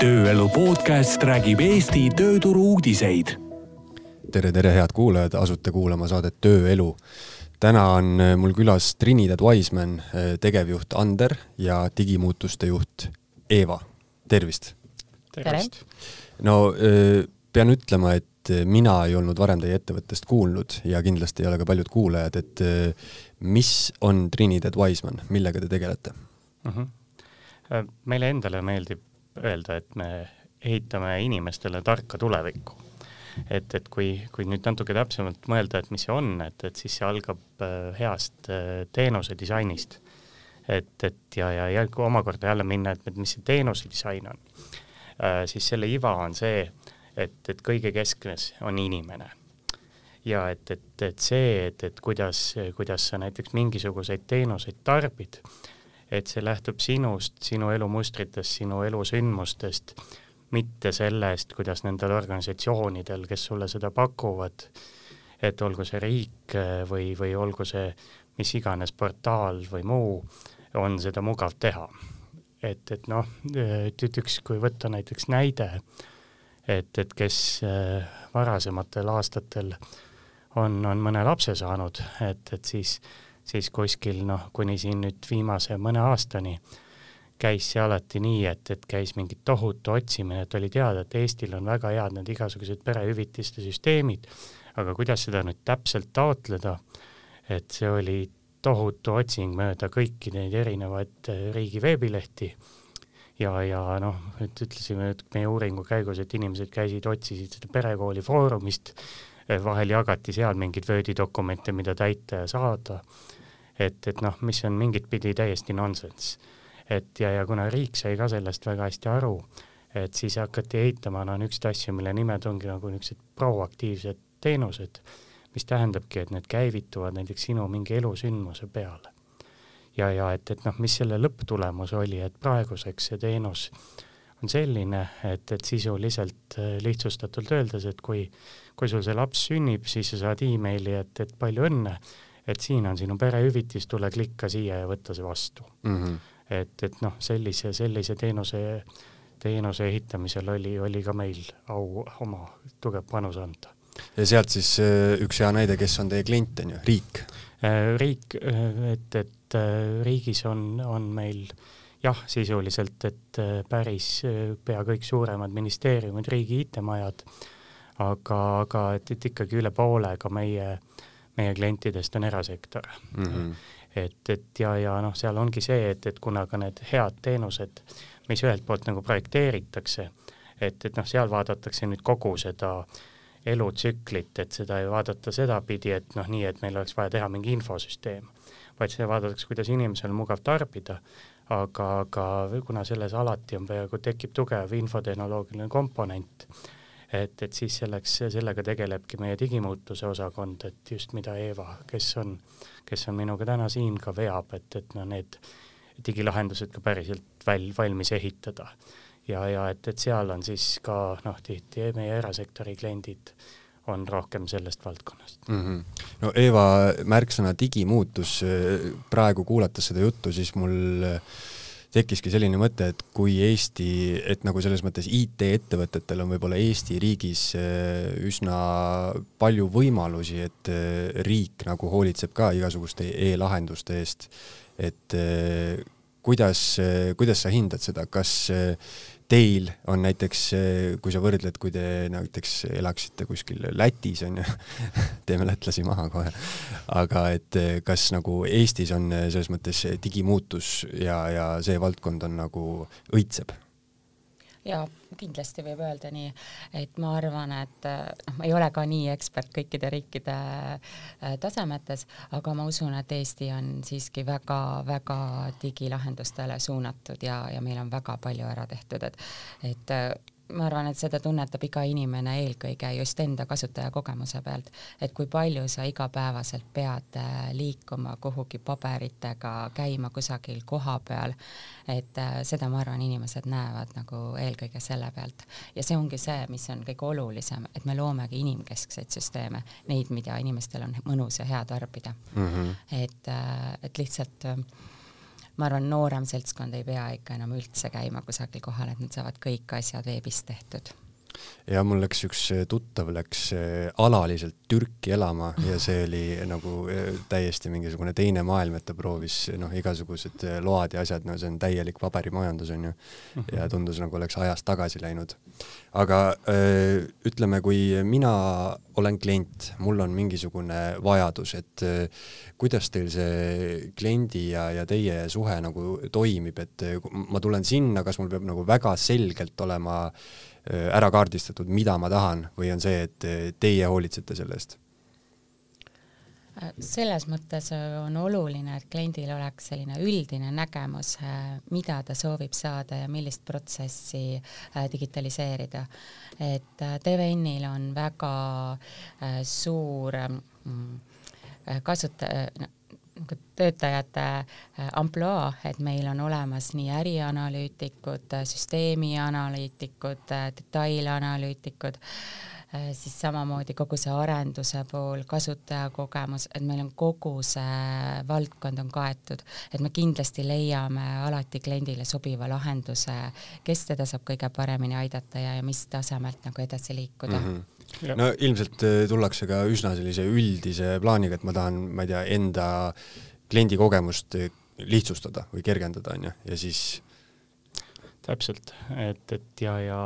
tööelu podcast räägib Eesti tööturu uudiseid. tere, tere, head kuulajad, asute kuulama saadet Tööelu. täna on mul külas Trinidad Wiseman, tegevjuht Ander ja digimuutuste juht Eeva. tervist! tervist! no pean ütlema, et mina ei olnud varem teie ettevõttest kuulnud ja kindlasti ei ole ka paljud kuulajad, et mis on Trinidad Wiseman, millega te tegelete mm? -hmm meile endale meeldib öelda, et me ehitame inimestele tarka tulevikku. et, et kui, kui nüüd natuke täpsemalt mõelda, et mis see on, et, et siis see algab äh, heast äh, teenuse disainist. et, et ja, ja, ja kui omakorda jälle minna, et, et mis see teenuse disain on, siis selle iva on see, et, et kõige keskmes on inimene ja et, et, et see, et, et kuidas, kuidas sa näiteks mingisuguseid teenuseid tarbid, et see lähtub sinust, sinu elumustritest, sinu elusündmustest, mitte sellest, kuidas nendel organisatsioonidel, kes sulle seda pakuvad, et olgu see riik või, või olgu see mis iganes portaal või muu, on seda mugav teha. et, et noh, et üks, kui võtta näiteks näide, et, et kes varasematel aastatel on, on mõne lapse saanud, et, et siis siis kuskil noh, kuni siin nüüd viimase mõne aastani käis see alati nii, et, et käis mingi tohutu otsimine, et oli teada, et Eestil on väga head need igasugused perehüvitiste süsteemid, aga kuidas seda nüüd täpselt taotleda, et see oli tohutu otsing mööda kõiki neid erinevaid äh, riigi veebilehti ja, ja noh, et ütlesime et meie uuringu käigus, et inimesed käisid, otsisid seda perekooli foorumist, vahel jagati seal mingeid Wordi dokumente, mida täita ja saada et, et noh, mis on mingit pidi täiesti nonsenss. et ja, ja kuna riik sai ka sellest väga hästi aru, et siis hakati ehitama, no niisuguseid asju, mille nimed ongi nagu niisugused proaktiivsed teenused, mis tähendabki, et need käivituvad näiteks sinu mingi elusündmuse peale. ja, ja et, et noh, mis selle lõpptulemus oli, et praeguseks see teenus on selline, et, et sisuliselt äh, lihtsustatult öeldes, et kui, kui sul see laps sünnib, siis sa saad emaili, et, et palju õnne et siin on sinu perehüvitis, tule klikka siia ja võta see vastu mm. -hmm. et, et noh, sellise, sellise teenuse, teenuse ehitamisel oli, oli ka meil au oma tugev panus anda. ja sealt siis äh, üks hea näide, kes on teie klient, on ju, riik? Äh, riik, äh, et, et riigis on, on meil jah, sisuliselt, et päris pea kõik suuremad ministeeriumid, riigi IT-majad, aga, aga et, et ikkagi üle poole ka meie äh, meie klientidest on erasektor mm. -hmm. et, et ja, ja noh, seal ongi see, et, et kuna ka need head teenused, mis ühelt poolt nagu projekteeritakse, et, et noh, seal vaadatakse nüüd kogu seda elutsüklit, et seda ei vaadata sedapidi, et noh, nii, et meil oleks vaja teha mingi infosüsteem, vaid seda vaadatakse, kuidas inimesel mugav tarbida, aga, aga kuna selles alati on peaaegu, tekib tugev infotehnoloogiline komponent, et, et siis selleks, sellega tegelebki meie digimuutuse osakond, et just mida Eeva, kes on, kes on minuga täna siin, ka veab, et, et no need digilahendused ka päriselt väl-, valmis ehitada. ja, ja et, et seal on siis ka noh, tihti meie erasektori kliendid on rohkem sellest valdkonnast mm. -hmm. no Eeva märksõna digimuutus, praegu kuulates seda juttu, siis mul äh, tekkiski selline mõte, et kui Eesti, et nagu selles mõttes IT-ettevõtetel on võib-olla Eesti riigis äh, üsna palju võimalusi, et äh, riik nagu hoolitseb ka igasuguste e-lahenduste eest, et äh, kuidas, kuidas sa hindad seda, kas teil on näiteks, kui sa võrdled, kui te näiteks elaksite kuskil Lätis, on ju teeme lätlasi maha kohe, aga et kas nagu Eestis on selles mõttes digimuutus ja, ja see valdkond on nagu õitseb? Jaa, kindlasti võib öelda nii, et ma arvan, et noh, ma ei ole ka nii ekspert kõikide riikide äh, tasemetes, aga ma usun, et Eesti on siiski väga-väga digilahendustele suunatud ja, ja meil on väga palju ära tehtud, et et ma arvan, et seda tunnetab iga inimene eelkõige just enda kasutajakogemuse pealt, et kui palju sa igapäevaselt pead äh, liikuma kuhugi paberitega, käima kusagil koha peal, et äh, seda ma arvan, inimesed näevad nagu eelkõige selle pealt. ja see ongi see, mis on kõige olulisem, et me loomegi inimkeskseid süsteeme, neid, mida inimestel on mõnus ja hea tarbida mm. -hmm. et, äh, et lihtsalt ma arvan, noorem seltskond ei pea ikka enam üldse käima kusagil kohal, et nad saavad kõik asjad veebist tehtud ja mul läks üks tuttav läks äh, alaliselt Türki elama ja see oli nagu äh, täiesti mingisugune teine maailm, et ta proovis noh, igasugused äh, load ja asjad, no see on täielik paberimajandus onju ja tundus nagu oleks ajas tagasi läinud. aga ütleme, kui mina olen klient, mul on mingisugune vajadus, et kuidas teil see kliendi ja, ja teie suhe nagu toimib, et ma tulen sinna, kas mul peab nagu väga selgelt olema Äh, ära kaardistatud, mida ma tahan või on see, et äh, teie hoolitsete selle eest? Äh, selles mõttes on oluline, et kliendil oleks selline üldine nägemus, mida ta soovib saada ja millist protsessi digitaliseerida. et TVN-il on väga suur mm, kasutaja, nagu töötajate äh, ampluaa, et meil on olemas nii ärianalüütikud, äh, süsteemianalüütikud, äh, detailanalüütikud, siis samamoodi kogu see arenduse pool, kasutajakogemus, et meil on kogu see valdkond on kaetud, et me kindlasti leiame alati kliendile sobiva lahenduse, kes teda saab kõige paremini aidata ja, ja mis tasemelt nagu edasi liikuda mm. -hmm Ja. no ilmselt äh, tullakse ka üsna sellise üldise plaaniga, et ma tahan, ma ei tea, enda kliendi kogemust äh, lihtsustada või kergendada, on ju, ja siis täpselt, et, et ja, ja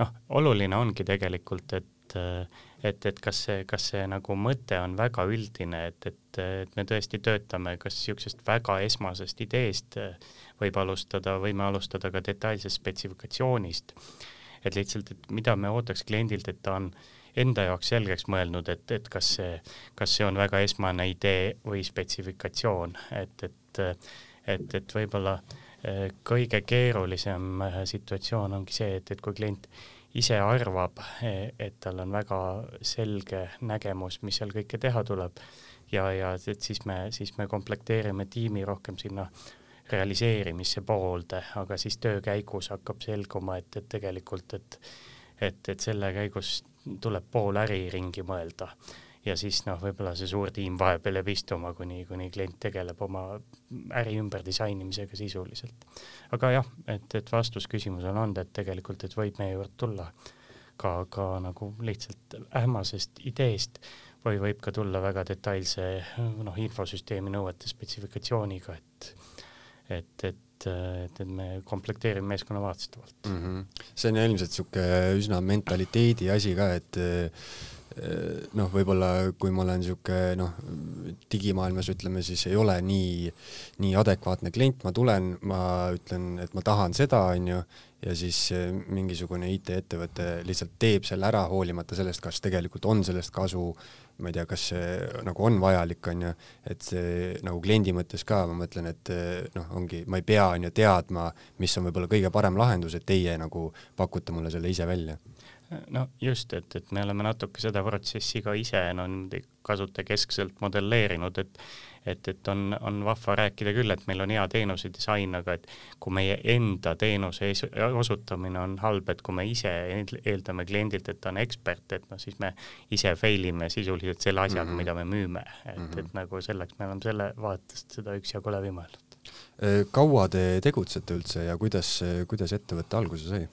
noh, oluline ongi tegelikult, et et, et kas see, kas see nagu mõte on väga üldine, et, et, et me tõesti töötame kas niisugusest väga esmasest ideest võib alustada, võime alustada ka detailsest spetsifikatsioonist. Et lihtsalt, et mida me ootaks kliendilt, et ta on enda jaoks selgeks mõelnud, et, et kas see, kas see on väga esmane idee või spetsifikatsioon, et, et, et, et võib-olla eh, kõige keerulisem eh, situatsioon ongi see, et, et kui klient ise arvab, eh, et tal on väga selge nägemus, mis seal kõike teha tuleb ja, ja et siis me, siis me komplekteerime tiimi rohkem sinna realiseerimise poolde, aga siis töö käigus hakkab selguma, et, et tegelikult, et et, et selle käigus tuleb pool äri ringi mõelda ja siis noh, võib-olla see suur tiim vahepeal jääb istuma, kuni, kuni klient tegeleb oma äri ümber disainimisega sisuliselt. aga jah, et, et vastus küsimusele on, et tegelikult, et võib meie juurde tulla ka, ka nagu lihtsalt ähmasest ideest või võib ka tulla väga detailse noh, infosüsteemi nõuete spetsifikatsiooniga, et et, et, et, et me komplekteerime meeskonna vaatstavalt mm. -hmm. see on ilmselt niisugune üsna mentaliteedi asi ka, et noh, võib-olla kui ma olen niisugune noh, digimaailmas ütleme siis ei ole nii, nii adekvaatne klient, ma tulen, ma ütlen, et ma tahan seda, onju, ja siis mingisugune IT-ettevõte lihtsalt teeb selle ära, hoolimata sellest, kas tegelikult on sellest kasu ma ei tea, kas see nagu on vajalik, on ju, et see nagu kliendi mõttes ka, ma mõtlen, et noh, ongi, ma ei pea, on ju, teadma, mis on võib-olla kõige parem lahendus, et teie nagu pakute mulle selle ise välja no just, et, et me oleme natuke seda protsessi ka ise no niimoodi kasutajakeskselt modelleerinud, et et, et on, on vahva rääkida küll, et meil on hea teenuse disain, aga et kui meie enda teenuse osutamine on halb, et kui me ise eeldame kliendilt, et ta on ekspert, et noh, siis me ise fail ime sisuliselt selle asjaga mm, -hmm. mida me müüme, et mm, -hmm. et nagu selleks me oleme selle vaatest seda üksjagu läbi mõelnud. Äh, kaua te tegutsete üldse ja kuidas, kuidas ettevõte alguse sai?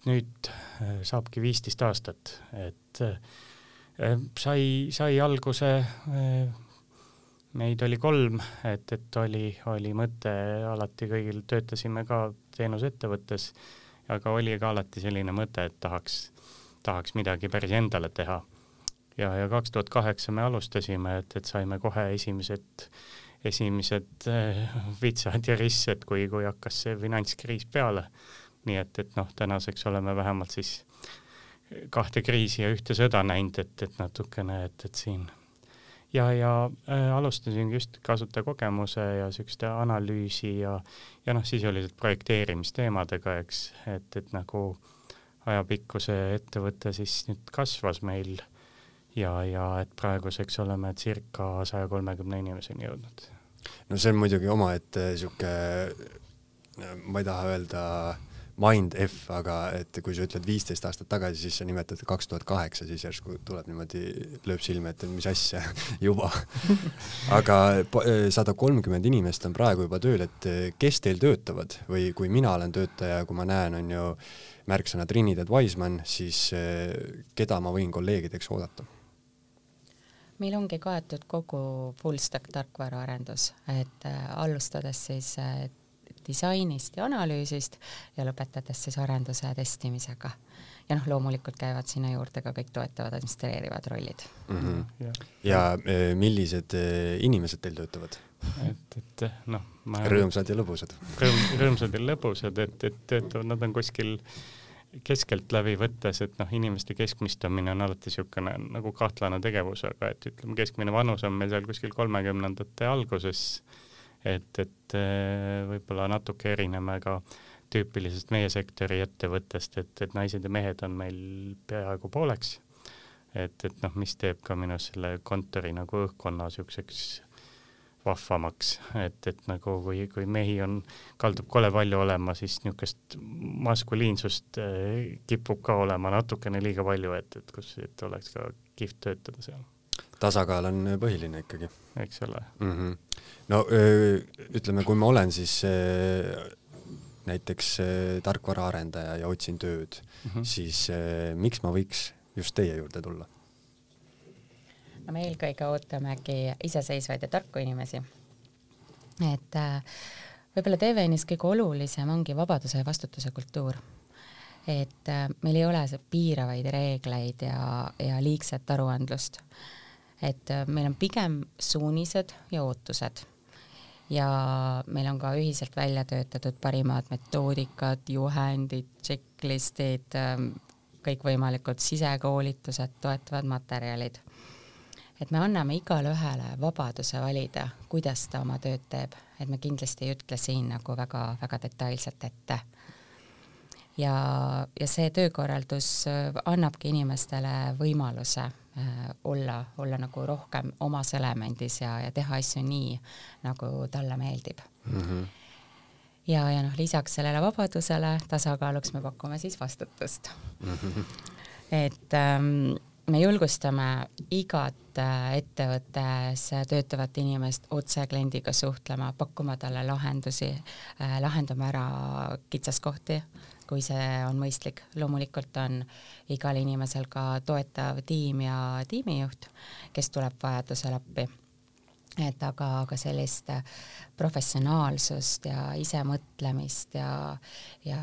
Äh, nüüd äh, saabki viisteist aastat, et äh, sai, sai alguse, äh, meid oli kolm, et, et oli, oli mõte alati kõigil, töötasime ka teenusettevõttes, aga oli ka alati selline mõte, et tahaks, tahaks midagi päris endale teha. ja, ja kaks tuhat kaheksa me alustasime, et, et saime kohe esimesed, esimesed vitsad ja rissed, kui, kui hakkas see finantskriis peale nii et, et noh, tänaseks oleme vähemalt siis kahte kriisi ja ühte sõda näinud, et, et natukene, et, et siin ja, ja äh, alustasin just kasutajakogemuse ja niisuguste analüüsi ja, ja noh, sisuliselt projekteerimisteemadega, eks, et, et nagu ajapikku see ettevõte siis nüüd kasvas meil ja, ja et praeguseks oleme circa saja kolmekümne inimeseni jõudnud. no see on muidugi omaette niisugune, ma ei taha öelda äh, mind F, aga et kui sa ütled viisteist aastat tagasi, siis sa nimetad kaks tuhat kaheksa, siis järsku tuleb niimoodi, lööb silma, et mis asja juba aga sada kolmkümmend inimest on praegu juba tööl, et kes teil töötavad või kui mina olen töötaja, kui ma näen, on ju märksõna Trinidad Wiseman, siis keda ma võin kolleegideks oodata? meil ongi kaetud kogu full stack tarkvaraarendus, et äh, alustades siis äh, disainist ja analüüsist ja lõpetades siis arenduse ja testimisega. ja noh, loomulikult käivad sinna juurde ka kõik toetavad administreerivad rollid mm. -hmm. ja, e, millised e, inimesed teil töötavad? et, et noh, ma rõõmsad ja lõbusad rõõm, rõõmsad ja lõbusad, et, et töötavad, nad on kuskil keskeltläbi võttes, et noh, inimeste keskmistamine on alati niisugune nagu kahtlane tegevus, aga et ütleme, keskmine vanus on meil seal kuskil kolmekümnendate alguses et, et äh, võib-olla natuke erineme ka tüüpilisest meie sektori ettevõttest, et, et naised ja mehed on meil peaaegu pooleks. et, et noh, mis teeb ka minu selle kontori nagu õhkkonna niisuguseks vahvamaks, et, et nagu kui, kui mehi on, kaldub kole palju olema, siis niisugust maskuliinsust äh, kipub ka olema natukene liiga palju, et, et kus, et oleks ka kihvt töötada seal. Tasakaal on põhiline ikkagi. eks ole mm. -hmm no ütleme, kui ma olen siis näiteks tarkvaraarendaja ja otsin tööd mm, -hmm. siis miks ma võiks just teie juurde tulla? no me eelkõige ootamegi iseseisvaid ja tarku inimesi. et äh, võib-olla TVN-is kõige olulisem ongi vabaduse ja vastutuse kultuur. et äh, meil ei ole piiravaid reegleid ja, ja liigset aruandlust. Et äh, meil on pigem suunised ja ootused. Ja meil on ka ühiselt välja töötatud parimad metoodikad, juhendid, checklistid, ähm, kõikvõimalikud sisekoolitused, toetavad materjalid. et me anname igale ühele vabaduse valida, kuidas ta oma tööd teeb, et me kindlasti ei ütle siin nagu väga-väga detailselt ette. Ja, ja see töökorraldus äh, annabki inimestele võimaluse olla, olla nagu rohkem omas elemendis ja, ja teha asju nii, nagu talle meeldib mm. -hmm. ja, ja noh, lisaks sellele vabadusele tasakaaluks me pakume siis vastutust mm. -hmm. et ähm, me julgustame igat äh, ettevõttes töötavat inimest otse kliendiga suhtlema, pakkuma talle lahendusi äh,, lahendama ära kitsaskohti kui see on mõistlik. loomulikult on igal inimesel ka toetav tiim ja tiimijuht, kes tuleb vajadusel appi. et aga, aga sellist professionaalsust ja isemõtlemist ja, ja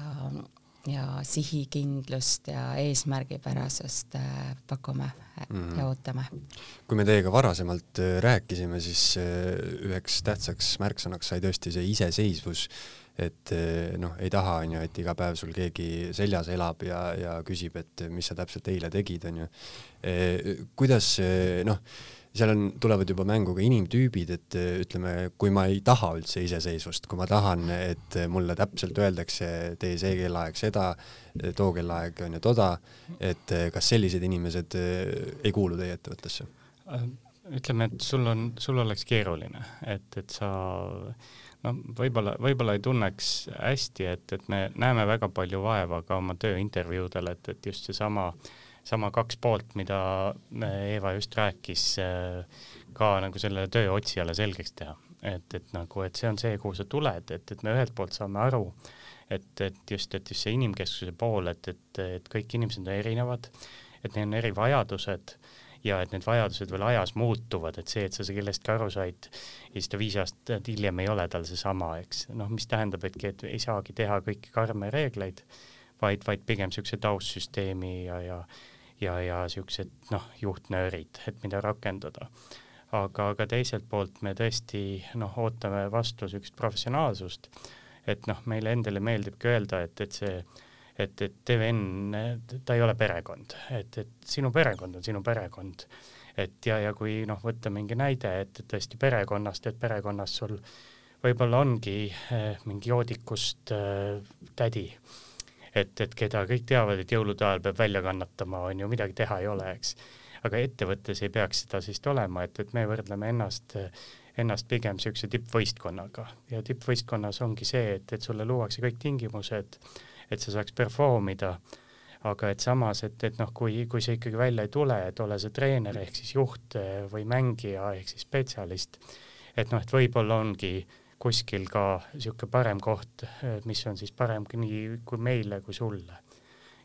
ja sihikindlust ja eesmärgipärasust äh, pakume mm -hmm. ja ootame. kui me teiega varasemalt äh, rääkisime, siis äh, üheks tähtsaks märksõnaks sai tõesti see iseseisvus et eh, noh, ei taha, on ju, et iga päev sul keegi seljas elab ja, ja küsib, et mis sa täpselt eile tegid, on ju. Eh, kuidas noh, seal on, tulevad juba mängu ka inimtüübid, et ütleme, kui ma ei taha üldse iseseisvust, kui ma tahan, et mulle täpselt öeldakse, tee see kellaaeg seda, too kellaaeg on ju toda, et kas sellised inimesed ei kuulu teie ettevõttesse? ütleme, et sul on, sul oleks keeruline, et, et sa noh, võib-olla, võib-olla ei tunneks hästi, et, et me näeme väga palju vaeva ka oma tööintervjuudel, et, et just seesama, sama kaks poolt, mida Eeva just rääkis, ka nagu sellele tööotsijale selgeks teha. et, et nagu, et see on see, kuhu sa tuled, et, et me ühelt poolt saame aru, et, et just, et just see inimkesksuse pool, et, et, et kõik inimesed on erinevad, et neil on erivajadused ja et need vajadused veel ajas muutuvad, et see, et sa kellestki aru said ja siis ta viis aastat hiljem ei ole tal seesama, eks, noh, mis tähendab, etki, et ei saagi teha kõiki karme reegleid, vaid, vaid pigem niisuguse taustsüsteemi ja, ja ja, ja niisugused noh, juhtnöörid, et mida rakendada. aga, aga teiselt poolt me tõesti noh, ootame vastu niisugust professionaalsust, et noh, meile endale meeldibki öelda, et, et see et, et TVN, ta ei ole perekond, et, et sinu perekond on sinu perekond. et ja, ja kui noh, võtta mingi näide, et, tõesti perekonnast, et perekonnas sul võib-olla ongi eh, mingi joodikust eh, tädi, et, et keda kõik teavad, et jõulude ajal peab välja kannatama, on ju, midagi teha ei ole, eks. aga ettevõttes ei peaks seda siis olema, et, et me võrdleme ennast ennast pigem niisuguse tippvõistkonnaga ja tippvõistkonnas ongi see, et, et sulle luuakse kõik tingimused et sa saaks perform ida, aga et samas, et, et noh, kui, kui see ikkagi välja ei tule, et ole see treener ehk siis juht või mängija ehk siis spetsialist, et noh, et võib-olla ongi kuskil ka niisugune parem koht, mis on siis parem nii kui meile kui sulle.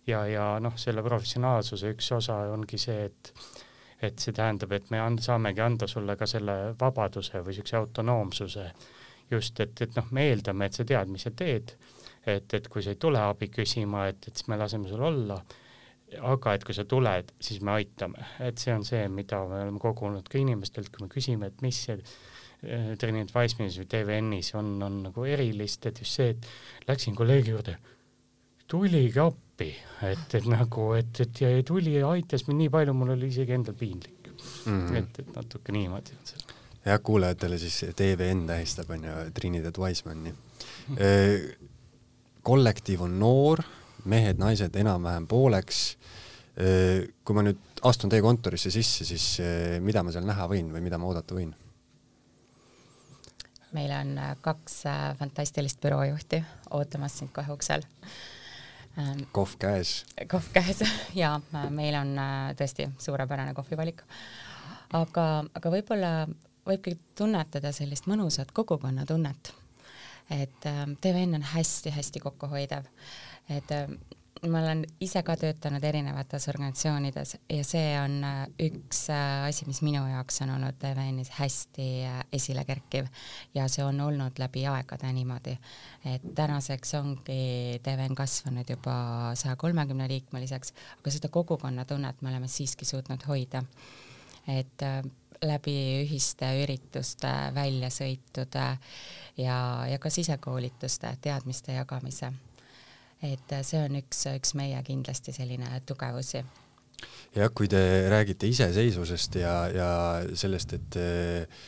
ja, ja noh, selle professionaalsuse üks osa ongi see, et et see tähendab, et me and-, saamegi anda sulle ka selle vabaduse või niisuguse autonoomsuse just, et, et noh, me eeldame, et sa tead, mis sa teed, et, et kui sa ei tule abi küsima, et, et siis me laseme sul olla, aga et kui sa tuled, siis me aitame, et see on see, mida me oleme kogunud ka inimestelt, kui me küsime, et mis see äh, Trinity Wisemanis või TVN-is on, on nagu erilist, et just see, et läksin kolleegi juurde, tuligi appi, et, et nagu, et, et ja tuli ja aitas mind nii palju, mul oli isegi endal piinlik mm. -hmm. et, et natuke niimoodi on see. jah, kuulajatele siis TVN tähistab, on ju, Trinidad Wisemani mm. -hmm. Kollektiiv on noor, mehed-naised enam-vähem pooleks. kui ma nüüd astun teie kontorisse sisse, siis mida ma seal näha võin või mida ma oodata võin? meil on kaks fantastilist büroojuhti ootamas sind kohe uksel Ähm, kohv käes. kohv käes ja äh, meil on äh, tõesti suurepärane kohvivalik. aga, aga võib-olla võibki tunnetada sellist mõnusat kogukonnatunnet. Et äh, TVN on hästi-hästi kokkuhoidev, et ma olen ise ka töötanud erinevates organisatsioonides ja see on äh, üks äh, asi, mis minu jaoks on olnud TVN-is hästi äh, esile kerkiv ja see on olnud läbi aegade niimoodi, et tänaseks ongi TVN kasvanud juba saja kolmekümne liikmeliseks, aga seda kogukonnatunnet me oleme siiski suutnud hoida. et läbi ühiste ürituste, väljasõitude ja, ja ka sisekoolituste, teadmiste jagamise et see on üks, üks meie kindlasti selline tugevusi. jah, kui te räägite iseseisvusest ja, ja sellest, et äh,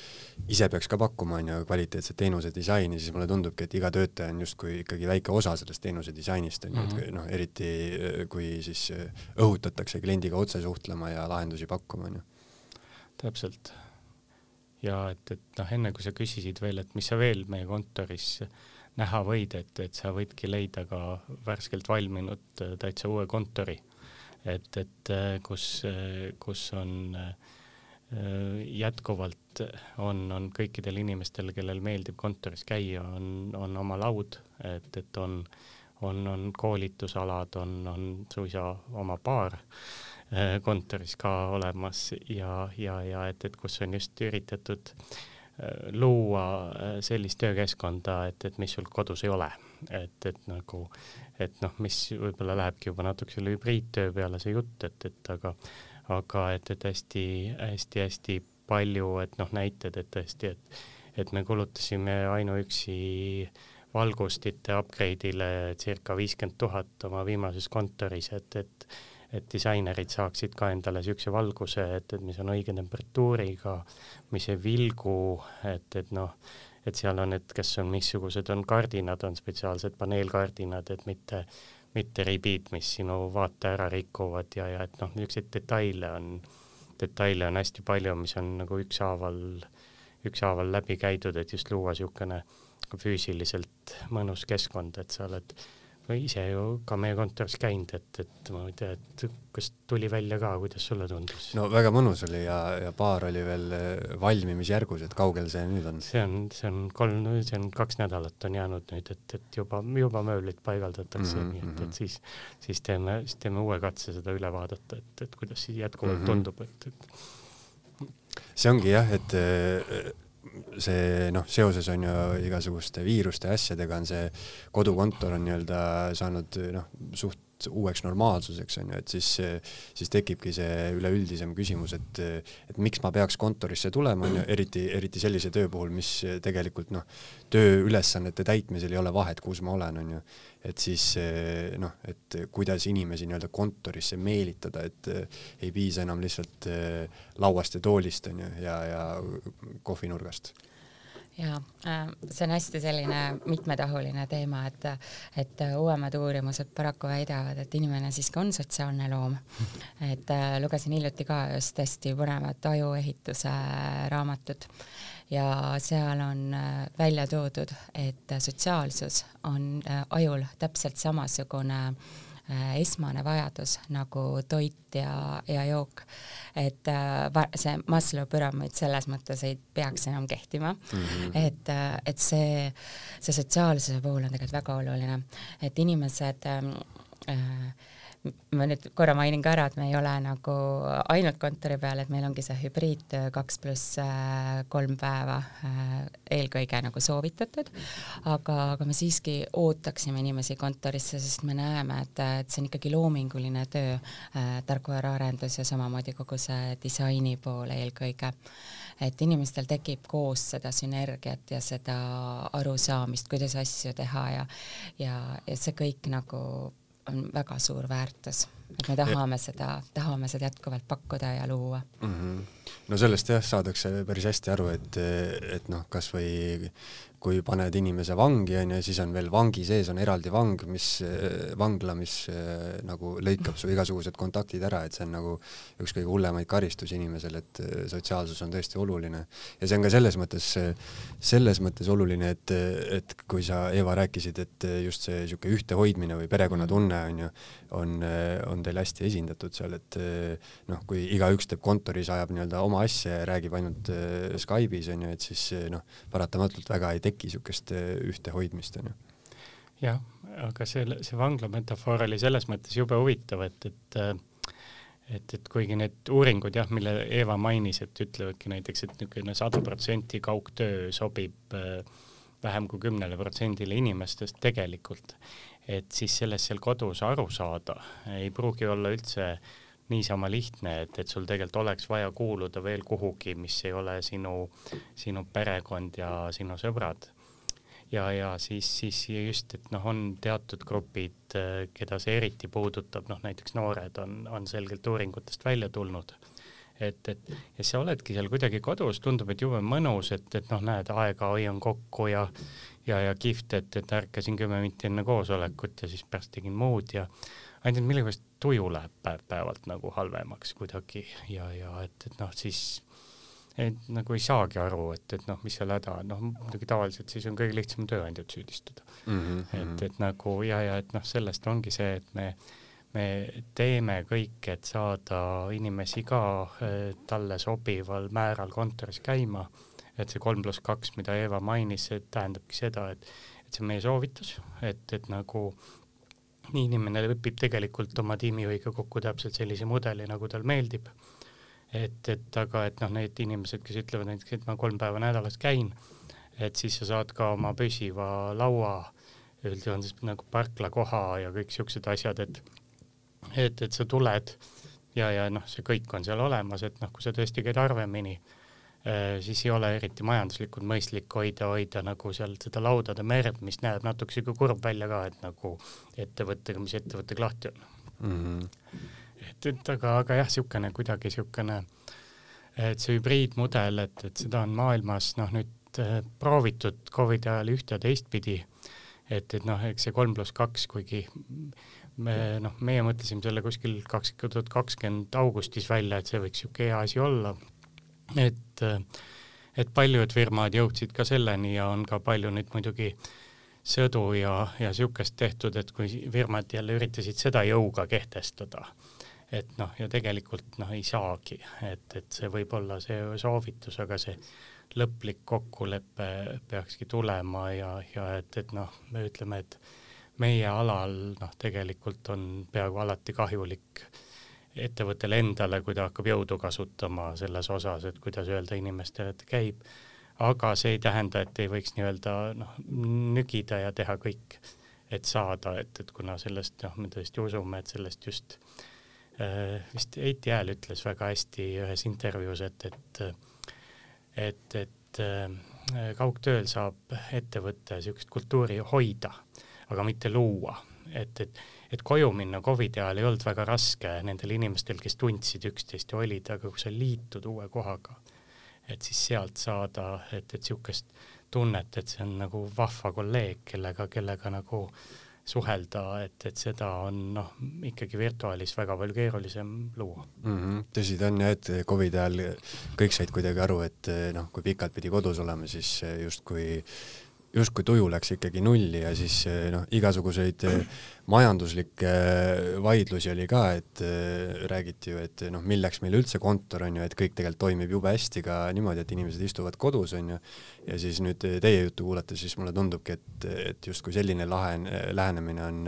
ise peaks ka pakkuma, on ju, kvaliteetset teenuse disaini, siis mulle tundubki, et iga töötaja on justkui ikkagi väike osa sellest teenuse disainist, on ju, et mhm. noh, eriti äh, kui siis äh, õhutatakse kliendiga otse suhtlema ja lahendusi pakkuma, on ju. Täpselt. ja et, et noh, enne kui sa küsisid veel, et mis sa veel meie kontoris äh, näha võid, et, et sa võidki leida ka värskelt valminud äh, täitsa uue kontori. et, et äh, kus, äh, kus on jätkuvalt on, on kõikidel inimestel, kellel meeldib kontoris käia, on, on oma laud, et, et on, on, on koolitusalad, on, on suisa oma baar kontoris ka olemas ja, ja, ja et, et kus on just üritatud äh, Äh, luua äh, sellist töökeskkonda, et, et mis sul kodus ei ole. et, et nagu, et noh, mis võib-olla lähebki juba natuke selle hübriidtöö peale see jutt, et, et aga, aga et, et hästi-hästi-hästi palju, et noh, näited, et tõesti, et, et me kulutasime ainuüksi valgustite upgrade'ile circa viiskümmend tuhat oma viimases kontoris, et, et et disainerid saaksid ka endale niisuguse valguse, et, et mis on õige temperatuuriga, mis ei vilgu, et, et noh, et seal on, et kas on, missugused on kardinad, on spetsiaalsed paneelkardinad, et mitte, mitte ribid, mis sinu vaate ära rikuvad ja, ja et noh, niisuguseid detaile on, detaile on hästi palju, mis on nagu ükshaaval, ükshaaval läbi käidud, et just luua niisugune füüsiliselt mõnus keskkond, et sa oled ise ju ka meie kontoris käinud, et, et ma ei tea, et kas tuli välja ka, kuidas sulle tundus? no väga mõnus oli ja, ja baar oli veel eh, valmimisjärgus, et kaugel see nüüd on? see on, see on kolm, see on kaks nädalat on jäänud nüüd, et, et juba, juba mööblit paigaldatakse mm, -hmm. nii et, et mhm. siis, siis teeme, siis teeme uue katse seda üle vaadata, et, et kuidas siis jätkuvalt mm -hmm. tundub, et, et see ongi jah, et eh, see noh, seoses on ju igasuguste viiruste ja asjadega on see kodukontor on nii-öelda saanud noh, suht uueks normaalsuseks on ju, et siis, siis tekibki see üleüldisem küsimus, et, et miks ma peaks kontorisse tulema, on ju, eriti, eriti sellise töö puhul, mis tegelikult noh, tööülesannete täitmisel ei ole vahet, kus ma olen, on ju. Et siis noh, et kuidas inimesi nii-öelda kontorisse meelitada, et ei piisa enam lihtsalt lauast ja toolist, on ju, ja, ja kohvinurgast ja äh, see on hästi selline mitmetahuline teema, et, et uuemad uurimused paraku väidavad, et inimene siiski on sotsiaalne loom. et äh, lugesin hiljuti ka just hästi põnevat ajuehituse raamatut ja seal on äh, välja toodud, et sotsiaalsus on ajul täpselt samasugune esmane vajadus nagu toit ja, ja jook. Et äh, see Maslow püramiid selles mõttes ei peaks enam kehtima. Mm, -hmm. et, äh, et see, see sotsiaalsuse puhul on tegelikult väga oluline, et inimesed ähm, äh, ma nüüd korra mainin ka ära, et me ei ole nagu ainult kontori peal, et meil ongi see hübriidtöö kaks pluss äh, kolm päeva äh, eelkõige nagu soovitatud, aga, aga me siiski ootaksime inimesi kontorisse, sest me näeme, et, et see on ikkagi loominguline töö, äh, tarkvaraarendus ja samamoodi kogu see disaini pool eelkõige. Et inimestel tekib koos seda sünergiat ja seda arusaamist, kuidas asju teha ja ja, ja see kõik nagu on väga suur väärtus, et me tahame ja. seda, tahame seda jätkuvalt pakkuda ja luua mm. -hmm. no sellest jah, saadakse päris hästi aru, et, et noh, kasvõi kui paned inimese vangi, on ju, siis on veel vangi sees on eraldi vang, mis, vangla, mis äh, nagu lõikab su igasugused kontaktid ära, et see on nagu üks kõige hullemaid karistusi inimesele, et äh, sotsiaalsus on tõesti oluline. ja see on ka selles mõttes, selles mõttes oluline, et, et kui sa, Eva, rääkisid, et just see niisugune ühtehoidmine või perekonnatunne, on ju, on, on teil hästi esindatud seal, et noh, kui igaüks teeb kontoris, ajab nii-öelda oma asja ja räägib ainult Skype'is, on ju, et siis noh, paratamatult väga ei teki teki niisugust äh, ühtehoidmist, on ju. jah, aga see, see vangla metafoor oli selles mõttes jube huvitav, et, et äh, et, et kuigi need uuringud jah, mille Eeva mainis, et ütlevadki näiteks, et niisugune sada protsenti kaugtöö sobib äh, vähem kui kümnele protsendile inimestest tegelikult, et siis sellest seal kodus aru saada ei pruugi olla üldse niisama lihtne, et, et sul tegelikult oleks vaja kuuluda veel kuhugi, mis ei ole sinu, sinu perekond ja sinu sõbrad. ja, ja siis, siis just, et noh, on teatud grupid, keda see eriti puudutab, noh näiteks noored on, on selgelt uuringutest välja tulnud et, et ja sa oledki seal kuidagi kodus, tundub, et jube mõnus, et, et noh, näed, aega hoian kokku ja ja, ja kihvt, et, et ärkasin kümme minti enne koosolekut ja siis pärast tegin muud ja ainult et millegipärast tuju läheb päev-päevalt nagu halvemaks kuidagi ja, ja et, et noh, siis et nagu ei saagi aru, et, et noh, mis seal häda on, noh muidugi tavaliselt siis on kõige lihtsam tööandjat süüdistada mm. -hmm. et, et nagu ja, ja et noh, sellest ongi see, et me, me teeme kõik, et saada inimesi ka eh, talle sobival määral kontoris käima, et see kolm pluss kaks, mida Eva mainis, see tähendabki seda, et, et see on meie soovitus, et, et nagu inimene lepib tegelikult oma tiimijuhiga kokku täpselt sellise mudeli, nagu tal meeldib. et, et aga, et noh, need inimesed, kes ütlevad näiteks, et ma kolm päeva nädalas käin, et siis sa saad ka oma püsiva laua, siis nagu parklakoha ja kõik siuksed asjad, et et, et sa tuled ja, ja noh, see kõik on seal olemas, et noh, kui sa tõesti käid harvemini siis ei ole eriti majanduslikult mõistlik hoida, hoida nagu seal seda laudade merd, mis näeb natuke sihuke kurb välja ka, et nagu ettevõttega, mis ettevõttega lahti on mm. -hmm. et, et aga, aga jah, niisugune kuidagi niisugune, et see hübriidmudel, et, et seda on maailmas noh, nüüd äh, proovitud Covidi ajal ühte ja teistpidi, et, et noh, eks see kolm pluss kaks, kuigi me noh, meie mõtlesime selle kuskil kaks tuhat kakskümmend augustis välja, et see võiks niisugune hea asi olla et, et paljud firmad jõudsid ka selleni ja on ka palju nüüd muidugi sõdu ja, ja niisugust tehtud, et kui firmad jälle üritasid seda jõuga kehtestada, et noh, ja tegelikult noh, ei saagi, et, et see võib olla see soovitus, aga see lõplik kokkulepe peakski tulema ja, ja et, et noh, me ütleme, et meie alal noh, tegelikult on peaaegu alati kahjulik äh, ettevõttele endale, kui ta hakkab jõudu kasutama selles osas, et kuidas öelda inimestele, et käib, aga see ei tähenda, et ei võiks nii-öelda noh, nügida ja teha kõik, et saada, et, et kuna sellest noh, me tõesti usume, et sellest just äh, vist Heiti Hääl ütles väga hästi ühes intervjuus, et, et et, et äh, kaugtööl saab ettevõte niisugust kultuuri hoida, aga mitte luua, et, et et koju minna Covidi ajal ei olnud väga raske nendel inimestel, kes tundsid üksteist ja olid, aga kui sa liitud uue kohaga, et siis sealt saada, et, et niisugust tunnet, et see on nagu vahva kolleeg, kellega, kellega nagu suhelda, et, et seda on noh, ikkagi virtuaalis väga palju keerulisem luua mm. -hmm. tõsi ta on jah, et Covidi ajal kõik said kuidagi aru, et noh, kui pikalt pidi kodus olema, siis justkui justkui tuju läks ikkagi nulli ja siis eh, noh, igasuguseid eh, majanduslikke vaidlusi oli ka, et räägiti ju, et noh, milleks meil üldse kontor on ju, et kõik tegelikult toimib jube hästi ka niimoodi, et inimesed istuvad kodus on ju. ja siis nüüd teie juttu kuulates, siis mulle tundubki, et, et justkui selline lahe, lähenemine on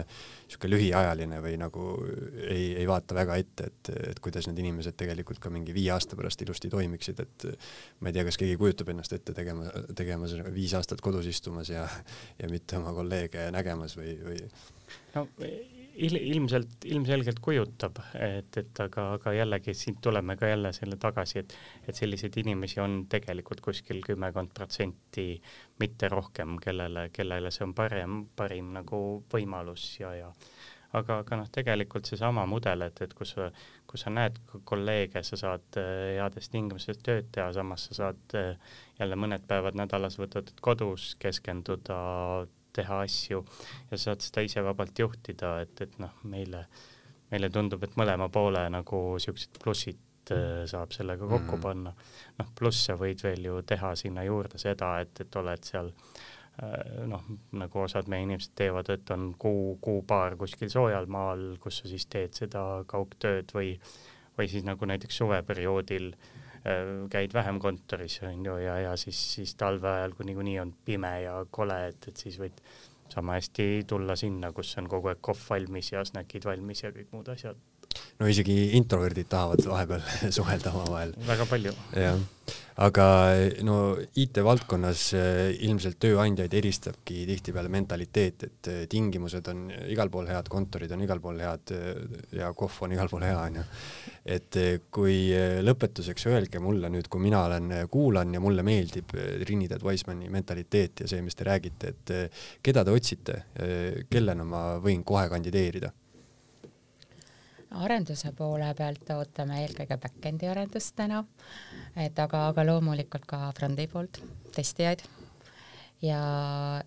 niisugune lühiajaline või nagu ei, ei vaata väga ette, et, et kuidas need inimesed tegelikult ka mingi viie aasta pärast ilusti toimiksid, et ma ei tea, kas keegi kujutab ennast ette tegema, tegemas viis aastat kodus istumas ja, ja mitte oma kolleege nägemas või, või no il, ilmselt, ilmselgelt kujutab, et, et aga, aga jällegi siit tuleme ka jälle selle tagasi, et, et selliseid inimesi on tegelikult kuskil kümmekond protsenti, mitte rohkem, kellele, kellele see on parem, parim nagu võimalus ja, ja aga, aga noh, tegelikult seesama mudel, et, et kus sa, kus sa näed kolleege, sa saad äh, heades tingimustes tööd teha, samas sa saad äh, jälle mõned päevad nädalas võtad kodus, keskenduda teha asju ja saad seda ise vabalt juhtida, et, et noh, meile, meile tundub, et mõlema poole nagu siuksed plussid äh, saab sellega kokku mm -hmm. panna. noh, pluss sa võid veel ju teha sinna juurde seda, et, et oled seal äh, noh, nagu osad meie inimesed teevad, et on kuu, kuu-paar kuskil soojal maal, kus sa siis teed seda kaugtööd või, või siis nagu näiteks suveperioodil äh, Äh, käid vähem kontoris, on ju, ja, ja siis, siis talve ajal, kui niikuinii on pime ja kole, et, et siis võid sama hästi tulla sinna, kus on kogu aeg kohv valmis ja snäkid valmis ja kõik muud asjad. no isegi introverdid tahavad vahepeal suhelda omavahel. väga palju. jah aga no IT-valdkonnas eh, ilmselt tööandjaid eristabki tihtipeale mentaliteet, et eh, tingimused on igal pool head, kontorid on igal pool head eh, ja kohv on igal pool hea, onju. et kui lõpetuseks öelge mulle nüüd, kui mina olen, kuulan ja mulle meeldib Trinidad Wisemani mentaliteet ja see, mis te räägite, et keda te otsite, kellena ma võin kohe kandideerida arenduse poole pealt ootame eelkõige back-end'i arendust täna, et aga, aga loomulikult ka front'i poolt testijaid. Ja,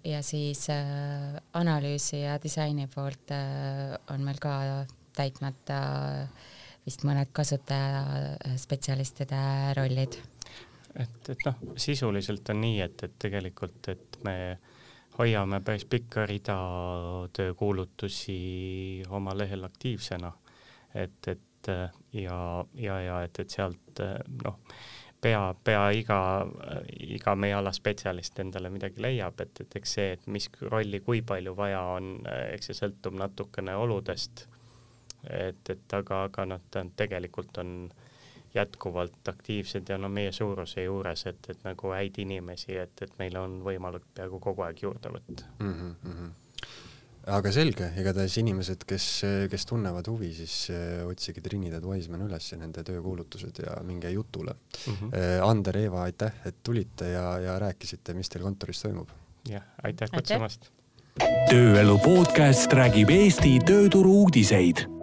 ja siis äh, analüüsi ja disaini poolt äh, on meil ka täitmata vist mõned kasutajaspetsialistide rollid. et, et noh, sisuliselt on nii, et, et tegelikult, et me hoiame päris pikka rida töökuulutusi oma lehel aktiivsena et, et ja, ja, ja et, et sealt noh, pea, pea iga, iga meie ala spetsialist endale midagi leiab, et, et eks see, et mis rolli, kui palju vaja on, eks see sõltub natukene oludest. et, et aga, aga noh, ta tegelikult on jätkuvalt aktiivsed ja no meie suuruse juures, et, et nagu häid inimesi, et, et meil on võimalik peaaegu kogu aeg juurde võtta mm. -hmm aga selge, igatahes inimesed, kes, kes tunnevad huvi, siis eh, otsige Trinidad Wiseman üles ja nende töökuulutused ja minge jutule mm. -hmm. Ander, Eeva, aitäh, et tulite ja, ja rääkisite, mis teil kontoris toimub. jah, aitäh kutsumast. tööelu podcast räägib Eesti tööturu uudiseid